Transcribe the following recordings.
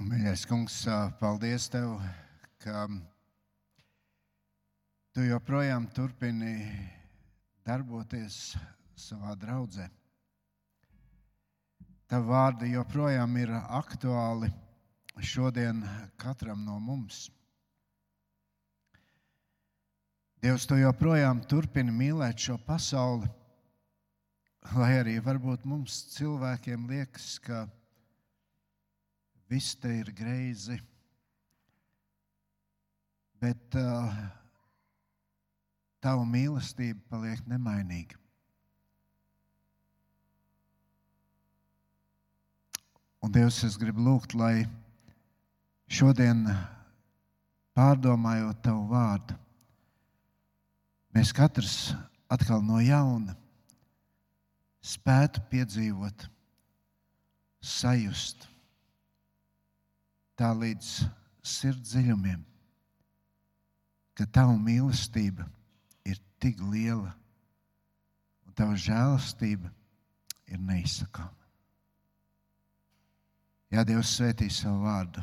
Mīļais kungs, paldies tev, ka tu joprojām turpini darboties savā draudzē. Tavu vārdu joprojām ir aktuāli šodien katram no mums. Dievs, tu joprojām turpini mīlēt šo pasauli, lai arī varbūt mums cilvēkiem liekas, ka viss te ir greizi. Bet uh, tava mīlestība paliek nemainīga. Un Dievs, es gribu lūgt, lai šodien, pārdomājot tavu vārdu, mēs katrs atkal no jauna spētu piedzīvot, sajust tā līdz sirds dziļumiem, ka tava mīlestība ir tik liela un tava žēlastība ir neizsakāma. Jā, Dievs svētī savu vārdu,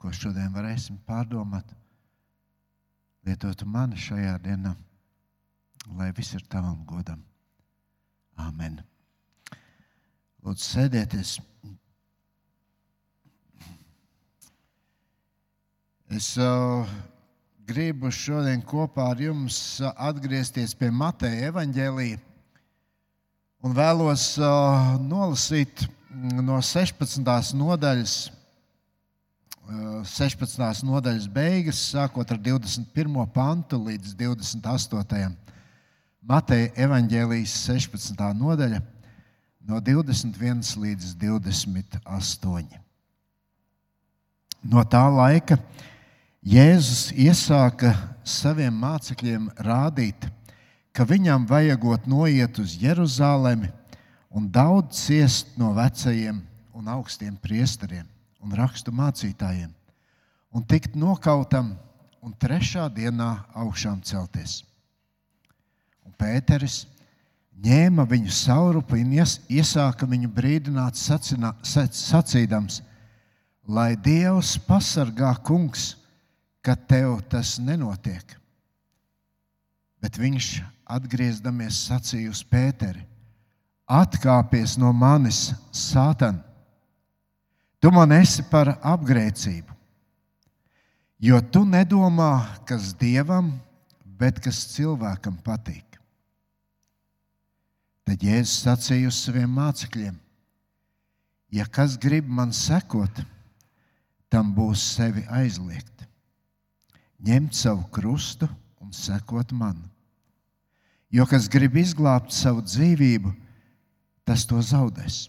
ko šodien varēsim pārdomāt, lietot mani šajā dienā, lai viss ir tavam godam. Amen. Lūdzu, sēdieties! Es uh, gribu šodien kopā ar jums atgriezties pie Mateja evaņģēlīja un vēlos uh, nolasīt no 16. nodaļas, uh, 16. nodaļas beigas, sākot ar 21. pantu līdz 28. Mateja evaņģēlijas 16. nodaļa, no 21 līdz 28. No tā laika Jēzus iesāka saviem mācekļiem rādīt, ka viņam vajagot noiet uz Jeruzalemi un daudz ciest no vecajiem un augstiem priesteriem un rakstu mācītājiem, un tikt nokautam un trešā dienā augšām celties. Un Pēteris ņēma viņu saurupu un iesāka viņu brīdināt, sacinā, sacīdams, lai Dievs pasargā kungs ka tev tas nenotiek. Bet viņš atgriezdamies sacīja uz Pēteri: Atkāpies no manis, Sātan! Tu man esi par apgrēcību, jo tu nedomā, kas dievam, bet kas cilvēkam patīk. Tad Jēzus sacīja uz saviem mācekļiem: Ja kas grib man sekot, tam būs sevi aizliegt ņemt savu krustu un sekot man. Jo kas grib izglābt savu dzīvību, tas to zaudēs.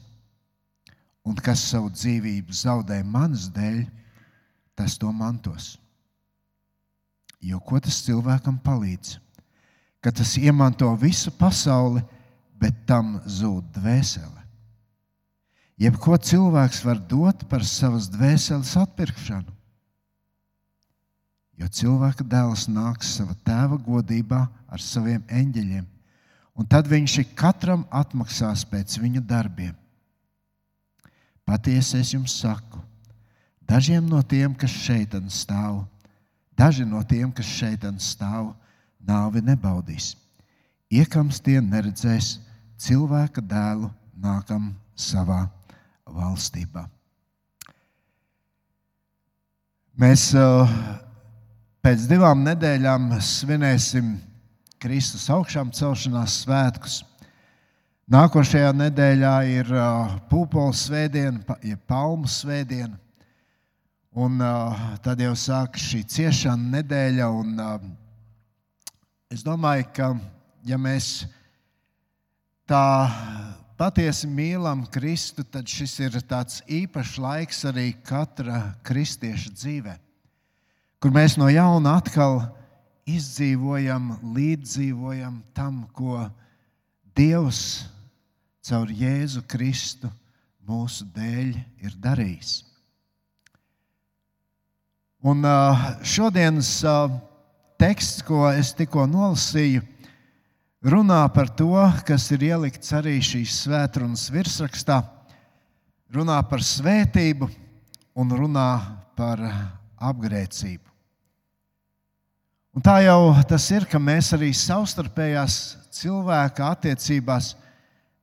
Un kas savu dzīvību zaudē manas dēļ, tas to mantos. Jo ko tas cilvēkam palīdz? Ka tas iemanto visu pasauli, bet tam zūd dvēsele. Jebko cilvēks var dot par savas dvēseles atpirkšanu. Jo cilvēka dēls nāks savā tēva godībā ar saviem eņģeļiem, un tad viņš ik katram atmaksās pēc viņu darbiem. Patiesi es jums saku, dažiem no tiem, kas šeit stāv, daži no tiem, kas šeit stāv, nāvi nebaudīs. Iekams tie neredzēs cilvēka dēlu nākam savā valstībā. Mēs uh, Pēc divām nedēļām svinēsim Kristus augšām celšanās svētkus. Nākošajā nedēļā ir pūpoļu svētdiena, jeb palmu svētdiena. Un tad jau sākas šī ciešana nedēļa. Un, es domāju, ka ja mēs tā patiesi mīlam Kristu, tad šis ir tāds īpašs laiks arī katra kristieša dzīvēm kur mēs no jauna atkal izdzīvojam, līdzdzīvojam tam, ko Dievs caur Jēzu Kristu mūsu dēļ ir darījis. Un šodienas teksts, ko es tikko nolasīju, runā par to, kas ir ielikts arī šīs svētdienas virsrakstā. Runā par svētību un runā par apgrēcību. Un tā jau tas ir, ka mēs arī savstarpējās cilvēka attiecībās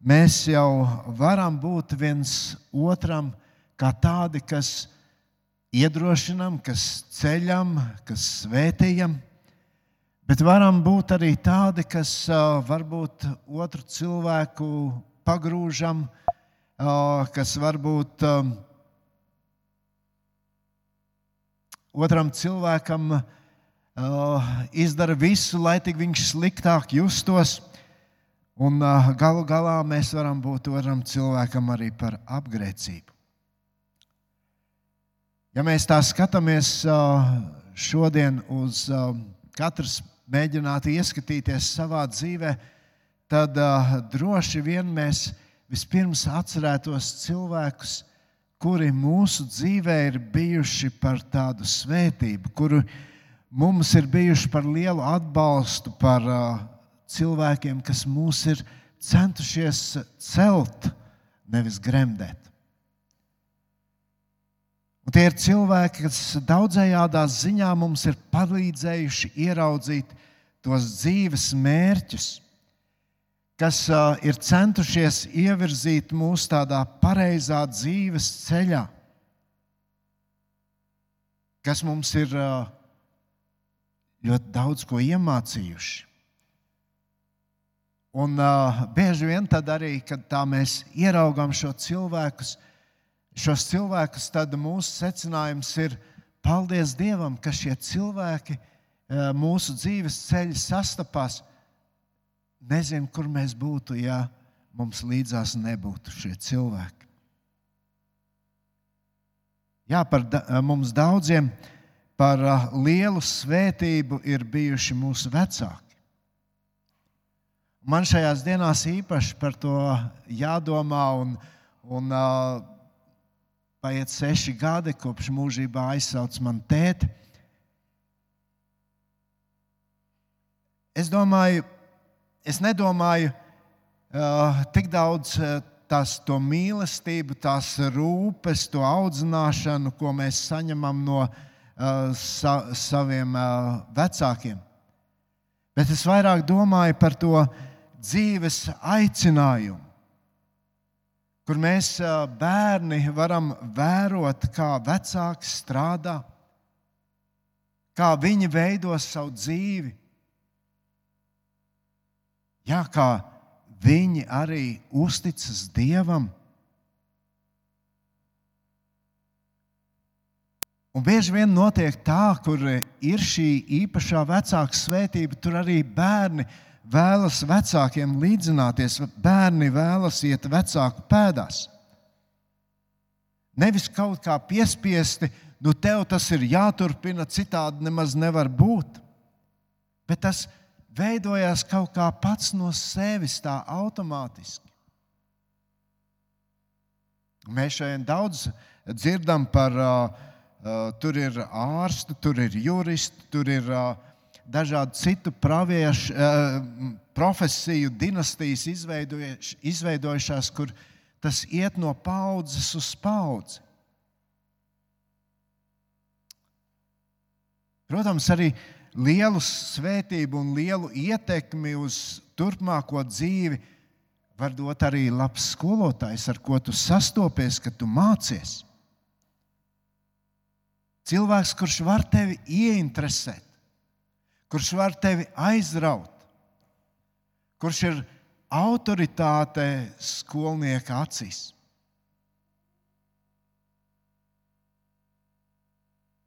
mēs jau varam būt viens otram kā tādi, kas iedrošinam, kas ceļam, kas svētījam. Bet varam būt arī tādi, kas varbūt otru cilvēku pagrūžam, kas varbūt otram cilvēkam uh, izdara visu, lai tik viņš sliktāk justos. Un uh, galu galā mēs varam būt otram cilvēkam arī par apgrēcību. Ja mēs tā skatāmies uh, šodien uz katrs mēģinātu ieskatīties savā dzīvē, tad droši vien mēs vispirms atcerētos cilvēkus, kuri mūsu dzīvē ir bijuši par tādu svētību, kuri mums ir bijuši par lielu atbalstu, par uh, cilvēkiem, kas mūs ir centušies celt, nevis gremdēt. Un tie ir cilvēki, kas daudzējādā ziņā mums ir palīdzējuši ieraudzīt tos dzīves mērķus, kas uh, ir centušies ievirzīt mūs tādā pareizā dzīves ceļā, kas mums ir uh, ļoti daudz ko iemācījuši. Un uh, bieži vien tad arī, kad mēs ieraugām šo cilvēkus, šos cilvēkus, tad mūsu secinājums ir, paldies Dievam, ka šie cilvēki uh, mūsu dzīves ceļi sastapās Nezinu, kur mēs būtu, ja mums līdzās nebūtu šie cilvēki. Jā, par da, mums daudziem par lielu svētību ir bijuši mūsu vecāki. Man šajās dienās īpaši par to jādomā, un, un uh, paiet seši gadi, kopš mūžībā aizsauc man tēti. Es domāju, es nedomāju uh, tik daudz uh, tās to mīlestību, tās rūpes, to audzināšanu, ko mēs saņemam no uh, sa saviem uh, vecākiem. Bet es vairāk domāju par to dzīves aicinājumu, kur mēs uh, bērni varam vērot, kā vecāki strādā, kā viņi veido savu dzīvi Jā, kā viņi arī uzticas Dievam. Un bieži vien notiek tā, kur ir šī īpašā vecāka svētība, tur arī bērni vēlas vecākiem līdzināties, bērni vēlas iet vecāku pēdās. Nevis kaut kā piespiesti, nu tev tas ir jāturpina, citādi nemaz nevar būt. Bet tas ir veidojās kaut kā pats no sevis, tā automātiski. Mēs šodien daudz dzirdam par, uh, tur ir ārsti, tur ir juristi, tur ir uh, dažādu citu praviešu, uh, profesiju dinastijas izveidojušās, kur tas iet no paudzes uz paudzi. Protams, arī uh, lielu svētību un lielu ietekmi uz turpmāko dzīvi var dot arī labs skolotājs, ar ko tu sastopies, kad tu mācies. Cilvēks, kurš var tevi ieinteresēt, kurš var tevi aizraut, kurš ir autoritāte skolnieka acīs.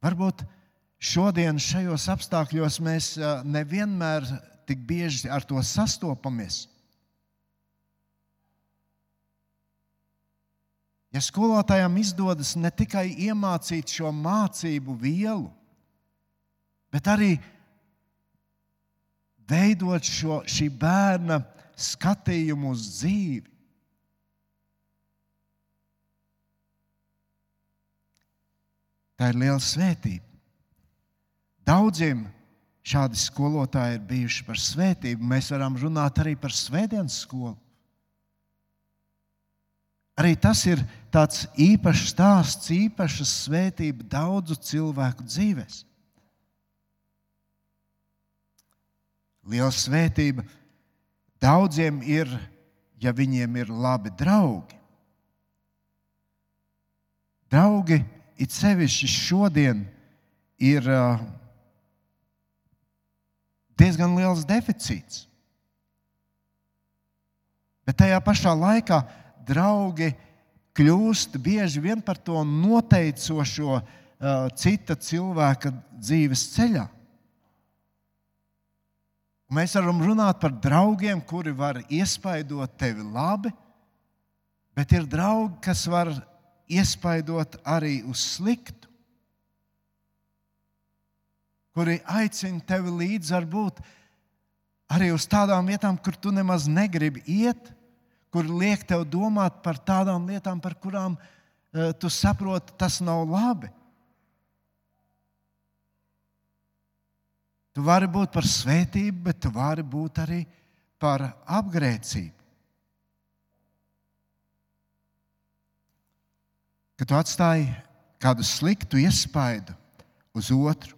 Varbūt Šodien šajos apstākļos mēs nevienmēr tik bieži ar to sastopamies. Ja skolotājiem izdodas ne tikai iemācīt šo mācību vielu, bet arī veidot šo, šī bērna skatījumu uz dzīvi, tā ir liela svētība. Daudziem šādi skolotāji ir bijuši par svētību. Mēs varam runāt arī par svētdienas skolu. Arī tas ir tāds īpašs stāsts, īpaša svētība daudzu cilvēku dzīvēm. Liela svētība daudziem ir, ja viņiem ir labi draugi. Draugi, it sevišķi šodien, ir uh, diezgan liels deficīts. Bet tajā pašā laikā draugi kļūst bieži vien par to noteicošo uh, cita cilvēka dzīves ceļā. Mēs varam runāt par draugiem, kuri var iespaidot tevi labi, bet ir draugi, kas var iespaidot arī uz sliktu, kuri aicina tevi līdzi varbūt arī uz tādām vietām, kur tu nemaz negribi iet, kur liek tev domāt par tādām lietām, par kurām uh, tu saproti, tas nav labi. Tu vari būt par svētību, bet tu vari būt arī par apgrēcību. Kad tu atstāji kādu sliktu iespaidu uz otru,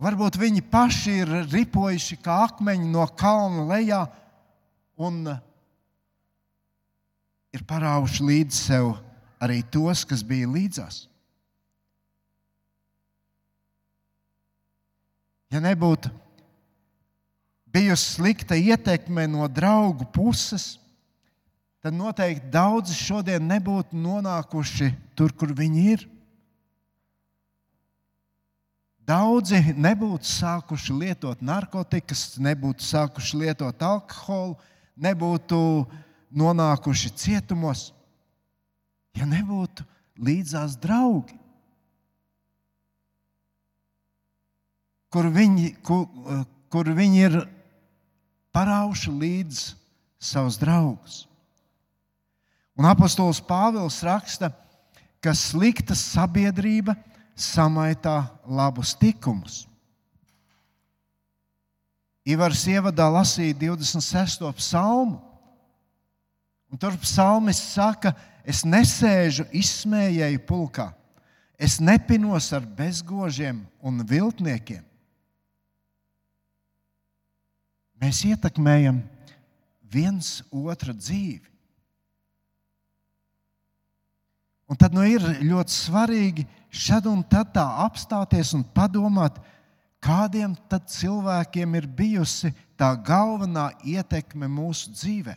varbūt viņi paši ir ripojuši kā akmeņi no kalna lejā un ir parāvuši līdzi sev arī tos, kas bija līdzās. Ja nebūtu bijusi slikta ietekme no draugu puses, tad noteikti daudzi šodien nebūtu nonākuši tur, kur viņi ir. Daudzi nebūtu sākuši lietot narkotikas, nebūtu sākuši lietot alkoholu, nebūtu nonākuši cietumos, ja nebūtu līdzās draugi. Kur viņi, kur, kur viņi ir parauši līdz savus draugus. Un apostols Pāvils raksta, ka slikta sabiedrība samaitā labus tikumus. Ivars ievadā lasīja 26. psalmu. Un tur psalmists saka, es nesēžu izsmējēju pulkā, es nepinos ar bezgožiem un viltniekiem. Mēs ietekmējam viens otru dzīvi. Un tad nu, ir ļoti svarīgi šad un tad tā apstāties un padomāt, kādiem cilvēkiem ir bijusi tā galvenā ietekme mūsu dzīvē.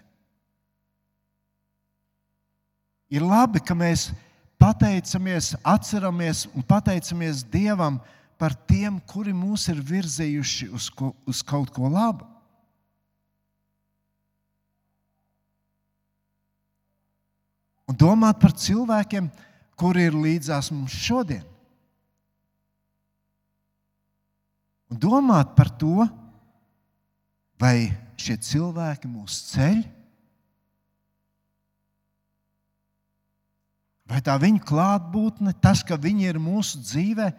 Ir labi, ka mēs pateicamies, atceramies un pateicamies Dievam par tiem, kuri mūs ir virzījuši uz, ko, uz kaut ko labu. Un domāt par cilvēkiem, kuri ir līdzās mums šodien. un domāt par to, vai šie cilvēki mūs ceļ, vai tā viņa klātbūtne, tas, ka viņi ir mūsu dzīvē,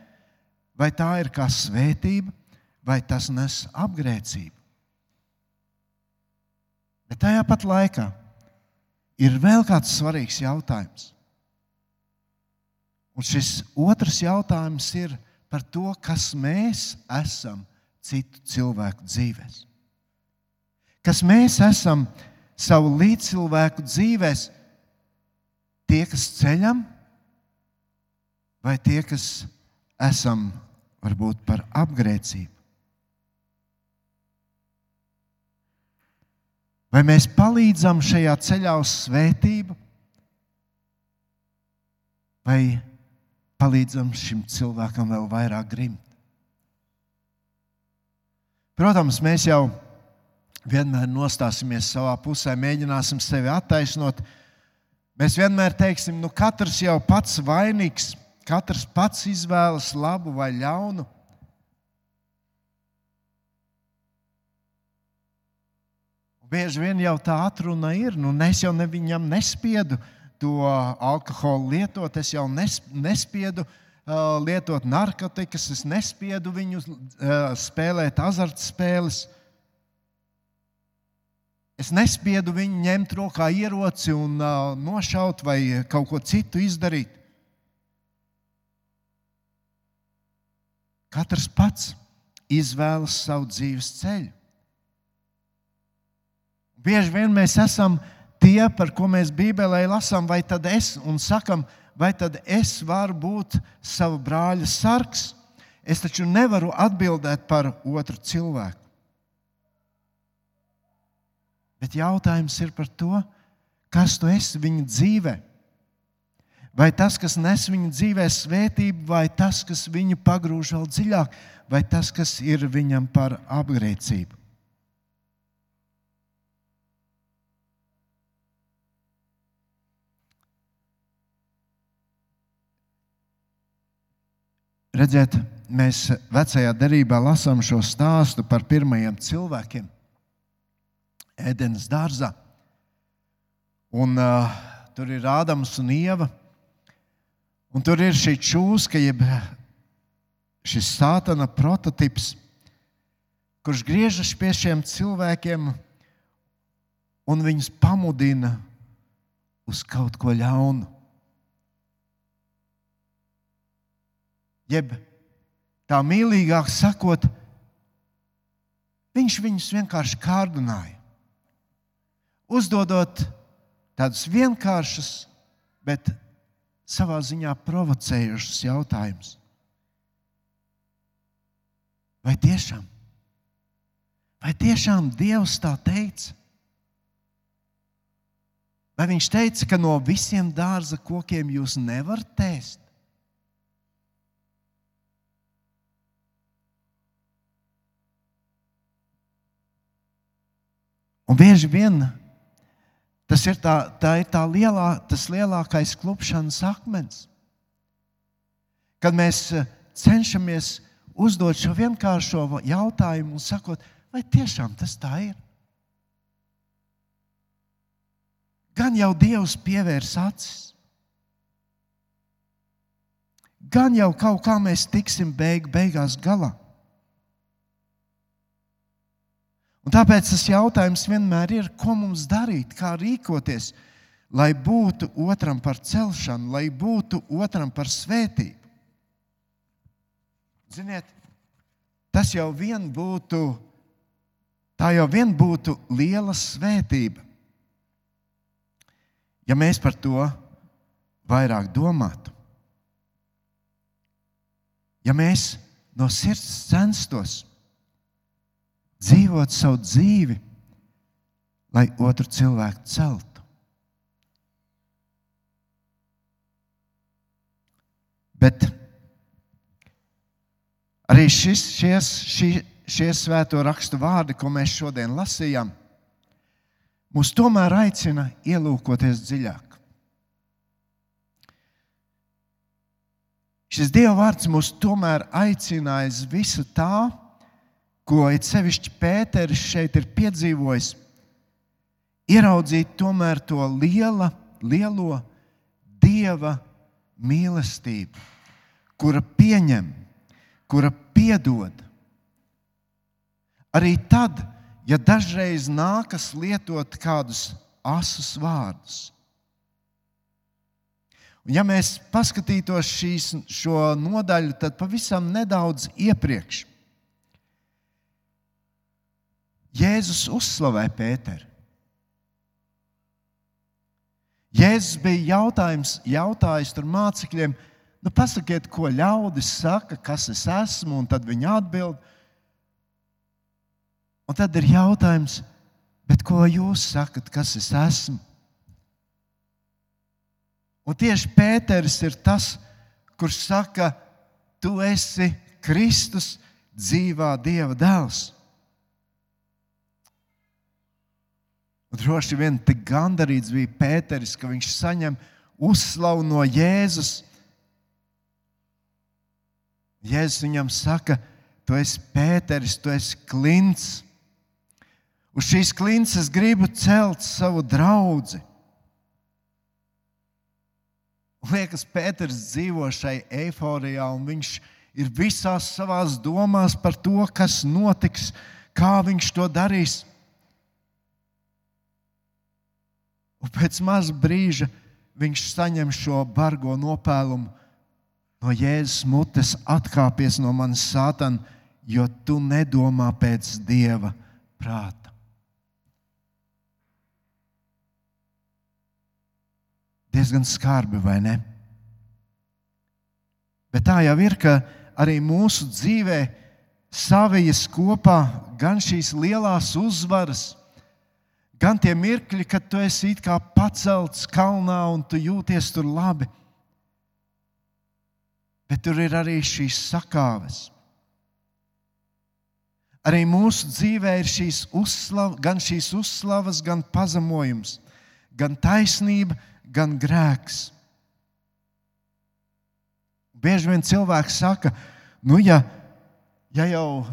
vai tā ir kā svētība, vai tas nes apgrēcību. Bet tajā pat laikā ir vēl kāds svarīgs jautājums. Un šis otrs jautājums ir, par to, kas mēs esam citu cilvēku dzīvēm. Kas mēs esam savu līdzcilvēku dzīvēm, tie, kas ceļam, vai tie, kas esam varbūt par apgrēcību. Vai mēs palīdzam šajā ceļā uz svētību, vai palīdzam šim cilvēkam vēl vairāk grimt. Protams, mēs jau vienmēr nostāsimies savā pusē, mēģināsim sevi attaisnot. Mēs vienmēr teiksim, nu katrs jau pats vainīgs, katrs pats izvēlas labu vai ļaunu. Bieži vien jau tā atruna ir, nu es jau ne viņam nespiedu, uh, to alkoholu lietot, es jau nespiedu uh, lietot narkotikas, es nespiedu viņu uh, spēlēt azartspēles. Es nespiedu viņu ņemt rokā ieroci un uh, nošaut vai kaut ko citu izdarīt. Katrs pats izvēlas savu dzīves ceļu. Bieži vien mēs esam tie, par ko mēs Bībelē lasām, vai tad es un sakam, vai tad es varu būt sava brāļa sargs. Es taču nevaru atbildēt par otru cilvēku. Bet jautājums ir par to, kas tu esi viņa dzīvē. Vai tas, kas nes viņa dzīvē svētību, vai tas, kas viņu pagrūž vēl dziļāk, vai tas, kas ir viņam par apgrēcību. Redziet, mēs vecajā derībā lasām šo stāstu par pirmajiem cilvēkiem Ēdenes dārzā. Un, uh, tur ir Ādams un Ieva. Un tur ir šī čūska, jeb šis sātana prototyps, kurš griežas pie šiem cilvēkiem un viņus pamudina uz kaut ko ļaunu. Jeb tā mīlīgāk sakot, viņš viņus vienkārši kārdināja. Uzdodot tādus vienkāršus, bet savā ziņā provocējušus jautājumus. Vai tiešām? Vai tiešām Dievs tā teica? Vai viņš teica, ka no visiem dārza kokiem jūs nevarat ēst? Un bieži vien tas ir, tā, tā ir tā lielā, tas lielākais klupšanas akmens. Kad mēs eh, cenšamies uzdot šo vienkāršo jautājumu un sakot, vai tiešām tas tā ir? Gan jau Dievs pievērs acis, gan jau kaut kā mēs tiksim beig, beigās galā. Un tāpēc tas jautājums vienmēr ir, ko mums darīt, kā rīkoties, lai būtu otram par celšanu, lai būtu otram par svētību. Ziniet, tas jau vien būtu, tā jau vien būtu liela svētība. Ja mēs par to vairāk domātu, ja mēs no sirds censtos dzīvot savu dzīvi, lai otru cilvēku celtu. Bet arī šis, šies, šie, šie svēto rakstu vārdi, ko mēs šodien lasījām, mūs tomēr aicina ielūkoties dziļāk. Šis Dieva vārds mūs tomēr aicina aiz visa tā, ko it sevišķi Pēters šeit ir piedzīvojis, ieraudzīt tomēr to liela, lielo dieva mīlestību, kura pieņem, kura piedod. Arī tad, ja dažreiz nākas lietot kādus asus vārdus. Un ja mēs paskatītos šīs, šo nodaļu, tad pavisam nedaudz iepriekš Jēzus uzslavē Pēteru. Jēzus bija jautājis tur mācekļiem, nu, pasakiet, ko ļaudis saka, kas es esmu, un tad viņi atbild. Un tad ir jautājums, ko jūs sakat, kas es esmu? Un tieši Pēters ir tas, kurš saka, tu esi Kristus, dzīvā Dieva dēls. Droši vien tik gandarīts bija Pēteris, ka viņš saņem uzslavu no Jēzus. Jēzus viņam saka, tu esi Pēteris, tu esi klints. Uz šīs klints es gribu celt savu draugu. Liekas, Pēters dzīvo šai eiforijā, un viņš ir visās savās domās par to, kas notiks, kā viņš to darīs. Un pēc maz brīža viņš saņem šo bargo nopēlumu no Jēzus mutes, atkāpies no manis sātana, jo tu nedomā pēc dieva prāta. Diezgan skarbi, vai ne? Bet tā jau ir, ka arī mūsu dzīvē savijas kopā gan šīs lielās uzvaras, gan tie mirkļi, kad tu esi kā pacelts kalnā un tu jūties tur labi. Bet tur ir arī šīs sakāves. Arī mūsu dzīvē ir šīs uzslav, gan šīs uzslavas, gan pazemojums, gan taisnība, gan grēks. Bieži vien cilvēks saka, nu, ja, ja jau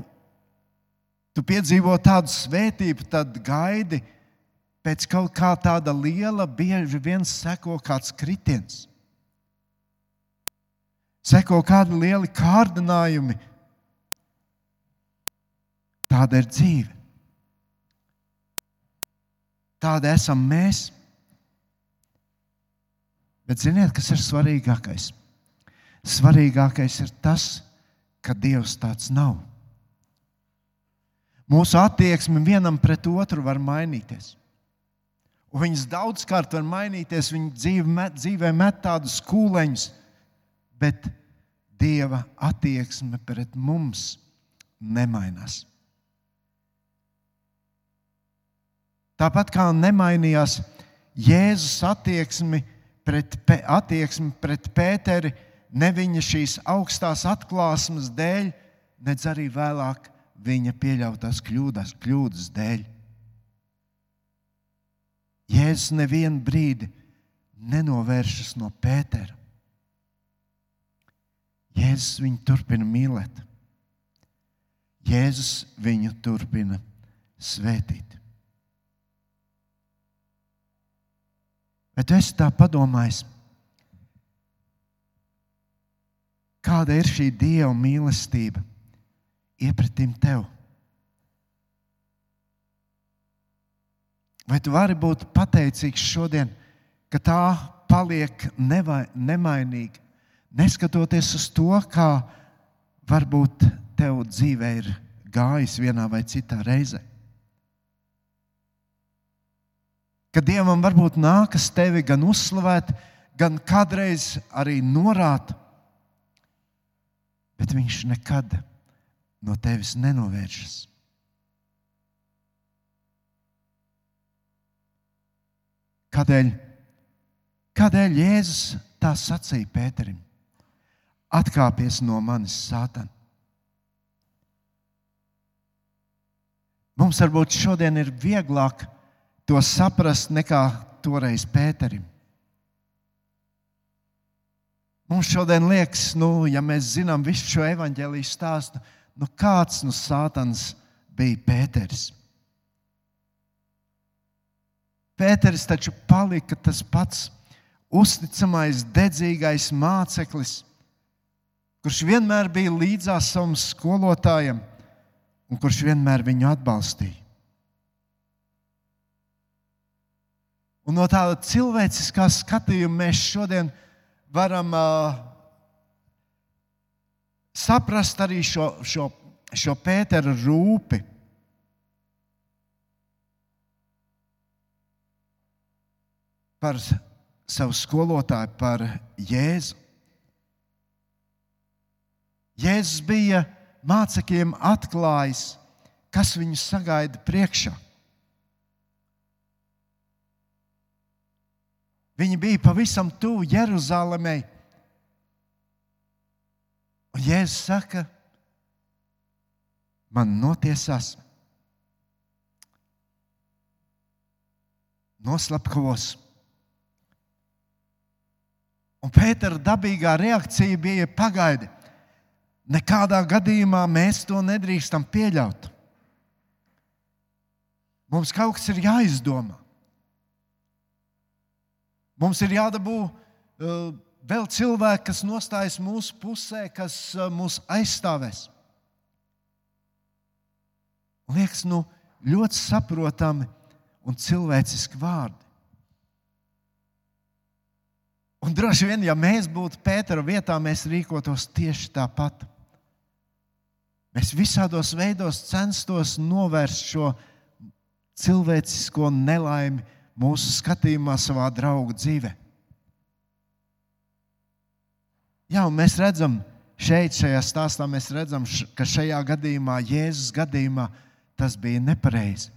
tu piedzīvo tādu svētību, tad gaidi pēc kaut kā tāda liela, bieži vien seko kāds kritiens. Seko kādi lieli kārdinājumi. Tāda ir dzīve. Tāda esam mēs. Bet ziniet, kas ir svarīgākais? Svarīgākais ir tas, ka Dievs tāds nav. Mūsu attieksme vienam pret otru var mainīties. Viņas daudzkārt var mainīties, viņa dzīve met, dzīvē met tādus kūleņus, bet Dieva attieksme pret mums nemainās. Tāpat kā nemainījās Jēzus attieksme pret, attieksme pret Pēteri, ne viņa šīs augstās atklāsmes dēļ, nedz arī vēlāk viņa pieļautās kļūdas, kļūdas dēļ. Jēzus nevienu brīdi nenovēršas no Pētera. Jēzus viņu turpina mīlēt. Jēzus viņu turpina svētīt. Bet es tā domāju, Kāda ir šī Dieva mīlestība iepratim tev? Vai tu vari būt pateicīgs šodien, ka tā paliek nevai, nemainīga, neskatoties uz to, kā varbūt tev dzīvē ir gājis vienā vai citā reizē? Ka Dievam varbūt nākas tevi gan uzslavēt, gan kādreiz arī norādīt bet viņš nekad no tevis nenovēršas. Kādēļ, kādēļ Jēzus tā sacīja Pēterim? Atkāpies no manis, Sātan. Mums varbūt šodien ir vieglāk to saprast nekā toreiz Pēterim. Mums šodien liekas, nu, ja mēs zinām visu šo evaņģēlīju stāstu, nu, kāds no nu, sātans bija Pēters. Pēters taču palika tas pats uzticamais, dedzīgais māceklis, kurš vienmēr bija līdzās savam skolotājam un kurš vienmēr viņu atbalstīja. Un no tāda cilvēciskā skatījuma mēs šodien varam uh, saprast arī šo, šo, šo Pētera rūpi. Par savu skolotāju, par Jēzu. Jēzus bija mācekļiem atklājis, kas viņus sagaida priekšā. Viņi bija pavisam tuvu Jeruzalemei. Un Jēzus saka, man notiesās, noslapkavos. Un Pētera dabīgā reakcija bija pagaidi. Nekādā gadījumā mēs to nedrīkstam pieļaut. Mums kaut kas ir jāizdomā. Mums ir jādabū uh, vēl cilvēki, kas nostājas mūsu pusē, kas uh, mūs aizstāvēs. Liekas, nu, ļoti saprotami un cilvēciski vārdi. Un droši vien, ja mēs būtu Pētera vietā, mēs rīkotos tieši tāpat. Mēs visādos veidos censtos novērst šo cilvēcisko nelaimi mūsu skatījumā, savā draugu dzīvē. Jā, un mēs redzam, šeit, šajā stāstā, mēs redzam, ka šajā gadījumā, Jēzus gadījumā, tas bija nepareizi.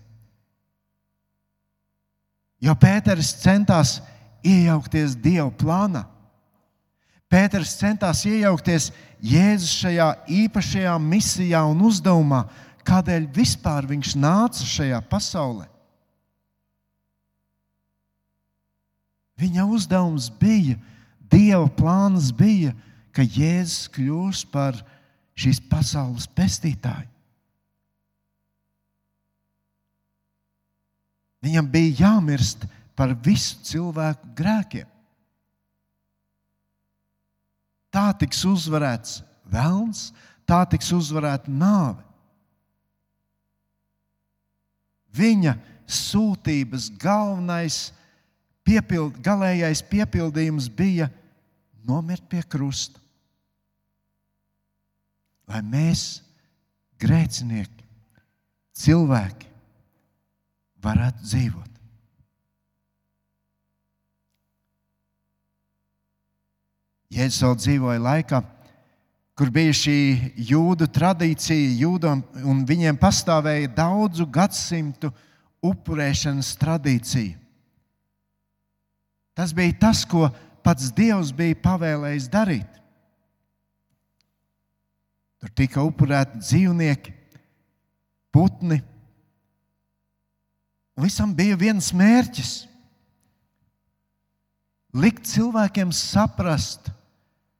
Jo Pēters centās iejaukties Dieva plānā. Pēters centās iejaukties Jēzus šajā īpašajā misijā un uzdevumā, kādēļ vispār viņš nāca šajā pasaulē. Viņa uzdevums bija, Dieva plāns bija, ka Jēzus kļūs par šīs pasaules pestītāju. Viņam bija jāmirst par visu cilvēku grēkiem. Tā tiks uzvarēts vēlns, tā tiks uzvarēta nāve. Viņa sūtības galvenais, piepild, galīgais piepildījums bija nomirt pie krusta. Lai mēs, grēcinieki, cilvēki, varētu dzīvot. Jēzus vēl dzīvoja laikā, kur bija šī jūdu tradīcija, jūdam, un viņiem pastāvēja daudzu gadsimtu upurēšanas tradīcija. Tas bija tas, ko pats Dievs bija pavēlējis darīt. Tur tika upurēti dzīvnieki, putni. Visam bija viens mērķis - likt cilvēkiem saprast,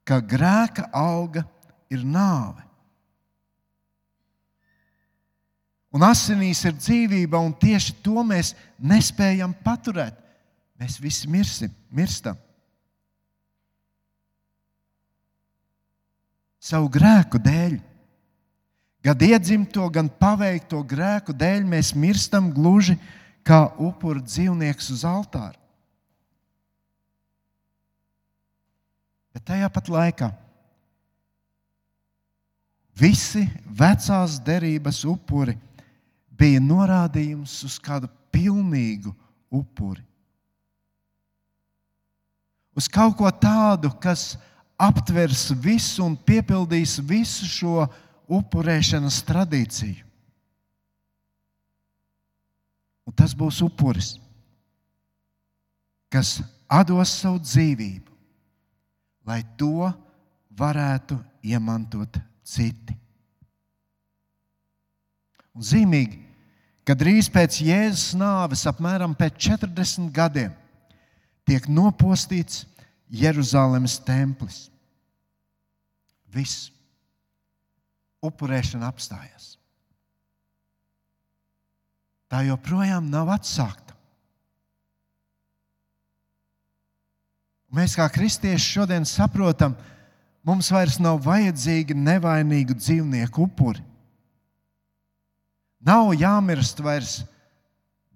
ka grēka alga ir nāve. Un asinīs ir dzīvība, un tieši to mēs nespējam paturēt. Mēs visi mirsim, mirstam. Savu grēku dēļ, gan iedzimto, gan paveikto grēku dēļ, mēs mirstam gluži kā upuru dzīvnieks uz altāra. Bet tajā pat laikā visi vecās derības upuri bija norādījums uz kādu pilnīgu upuri. Uz kaut ko tādu, kas aptvers visu un piepildīs visu šo upurēšanas tradīciju. Un tas būs upuris, kas dos savu dzīvību lai to varētu iemantot citi. Un zīmīgi, ka drīz pēc Jēzus nāves, apmēram pēc 40 gadiem, tiek nopostīts Jeruzalemes templis. Viss upurēšana apstājās. Tā joprojām nav atsākta. Mēs kā kristieši šodien saprotam, mums vairs nav vajadzīgi nevainīgu dzīvnieku upuri. Nav jāmirst vairs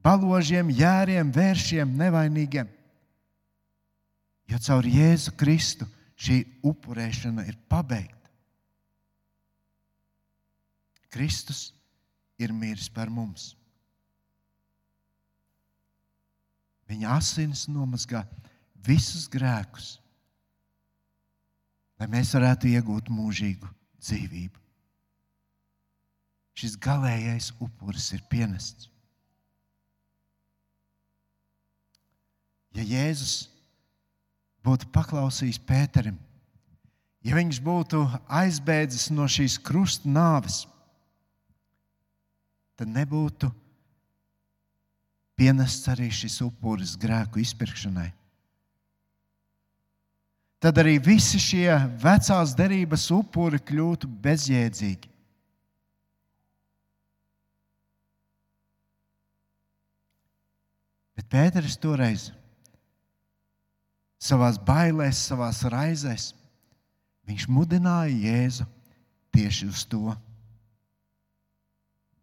baložiem, jēriem, vēršiem, nevainīgiem. Jo caur Jēzu Kristu šī upurēšana ir pabeigta. Kristus ir miris par mums. Viņa asins nomazgā visus grēkus, lai mēs varētu iegūt mūžīgu dzīvību. Šis galīgais upuris ir pienests. Ja Jēzus būtu paklausījis Pēterim, ja viņš būtu aizbēdzis no šīs krusta nāves, tad nebūtu pienests arī šis upuris grēku izpirkšanai tad arī visi šie vecās derības upuri kļūtu bezjēdzīgi. Bet Pēters toreiz savā bailēs, savā raizēs, viņš mudināja Jēzu tieši uz to.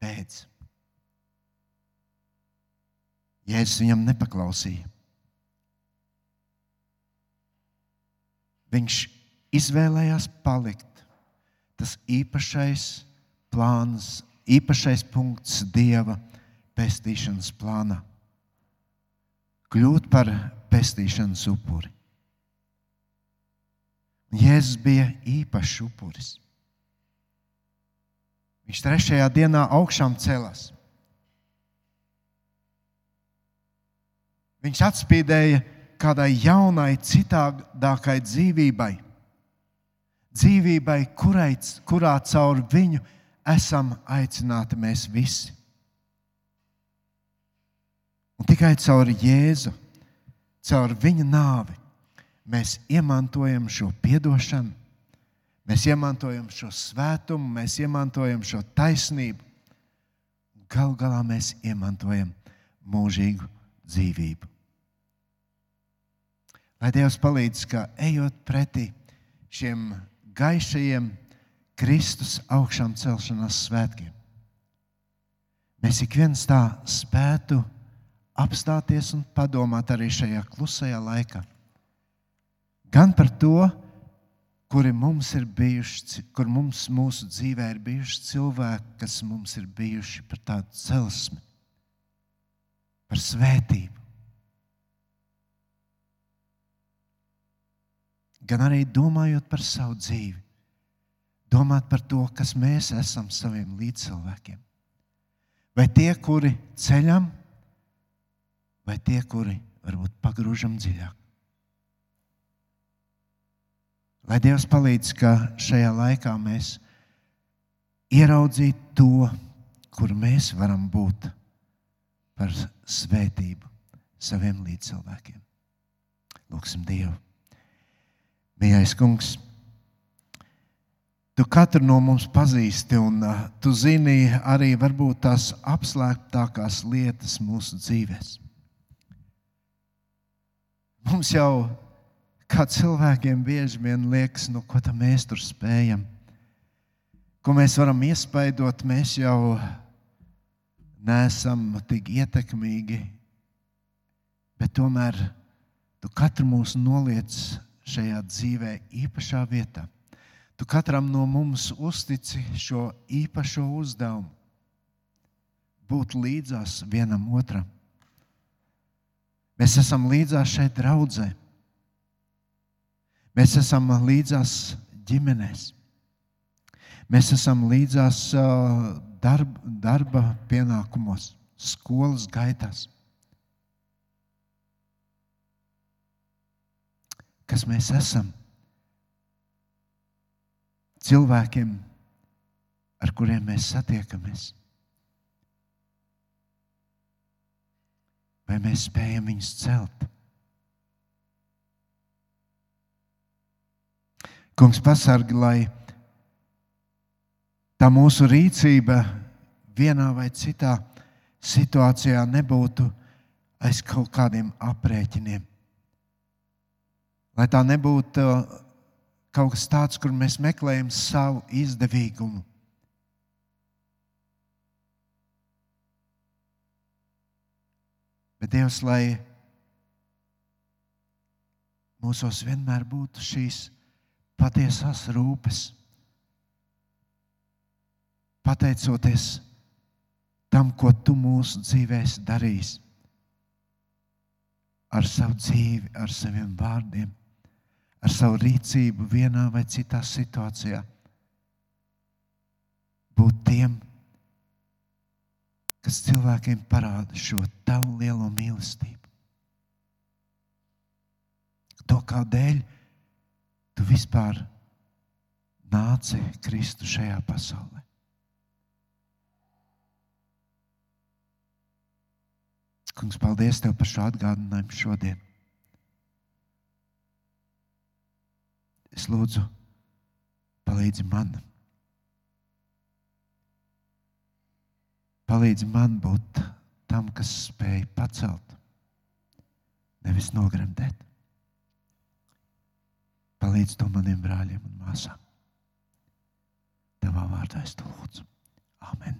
Beidz. Jēzus viņam nepaklausīja. Viņš izvēlējās palikt. Tas īpašais plāns, īpašais punkts Dieva pestīšanas plānā. Kļūt par pestīšanas upuri. Jēzus bija īpašs upuris. Viņš trešajā dienā augšām celās. Viņš atspīdēja kādai jaunai, citādākai dzīvībai. Dzīvībai, kurai, kurā caur viņu esam aicināti mēs visi. Un tikai caur Jēzu, caur viņa nāvi, mēs iemantojam šo atdošanu, mēs iemantojam šo svētumu, mēs iemantojam šo taisnību. Galu galā mēs iemantojam mūžīgu dzīvību. Lai Dievs palīdz, ka ejot pretī šiem gaišajiem Kristus augšām celšanās svētkiem, mēs ik viens tā spētu apstāties un padomāt arī šajā klusajā laikā gan par to, kuri mums ir bijuši, kur mums mūsu dzīvē ir bijuši cilvēki, kas mums ir bijuši par tādu celsmi, par svētību. Gan arī domājot par savu dzīvi, domāt par to, kas mēs esam saviem līdzcilvēkiem. Vai tie, kuri ceļam, vai tie, kuri varbūt pagrūžam dziļāk. Lai Dievs palīdz, ka šajā laikā mēs ieraudzītu to, kur mēs varam būt par svētību saviem līdzcilvēkiem. Lūksim Dievu. Mīļais kungs, tu katru no mums pazīsti, un uh, tu zini arī varbūt tās apslēptākās lietas mūsu dzīvēm. Mums jau kā cilvēkiem bieži vien liekas, nu, ko mēs tur spējam, ko mēs varam iespaidot, mēs jau neesam tik ietekmīgi. Bet tomēr tu katru mūsu noliec šajā dzīvē īpašā vietā. Tu katram no mums uztici šo īpašo uzdevumu, būt līdzās vienam otram. Mēs esam līdzās šeit draudzē. Mēs esam līdzās ģimenēs. Mēs esam līdzās darba, darba pienākumos, skolas gaitās. Kas mēs esam? Cilvēkiem, ar kuriem mēs satiekamies. Vai mēs spējam viņus celt? Kungs, pasargi, lai tā mūsu rīcība vienā vai citā situācijā nebūtu aiz kaut kādiem aprēķiniem. Lai tā nebūtu kaut kas tāds, kur mēs meklējam savu izdevīgumu. Bet Dievs, lai mūsos vienmēr būtu šīs patiesās rūpes. Pateicoties tam, ko tu mūsu dzīvēs darīsi, ar savu dzīvi, ar saviem vārdiem, ar savu rīcību vienā vai citā situācijā, būt tiem, kas cilvēkiem parāda šo tavu lielo mīlestību. To kādēļ tu vispār nāci Kristu šajā pasaulē. Kungs, paldies Tev par šo atgādinājumu šodien. Es lūdzu, palīdzi man. Palīdzi man būt tam, kas spēj pacelt, nevis nogremdēt. Palīdz to maniem brāļiem un māsām. Tavā vārdā es to lūdzu. Amen.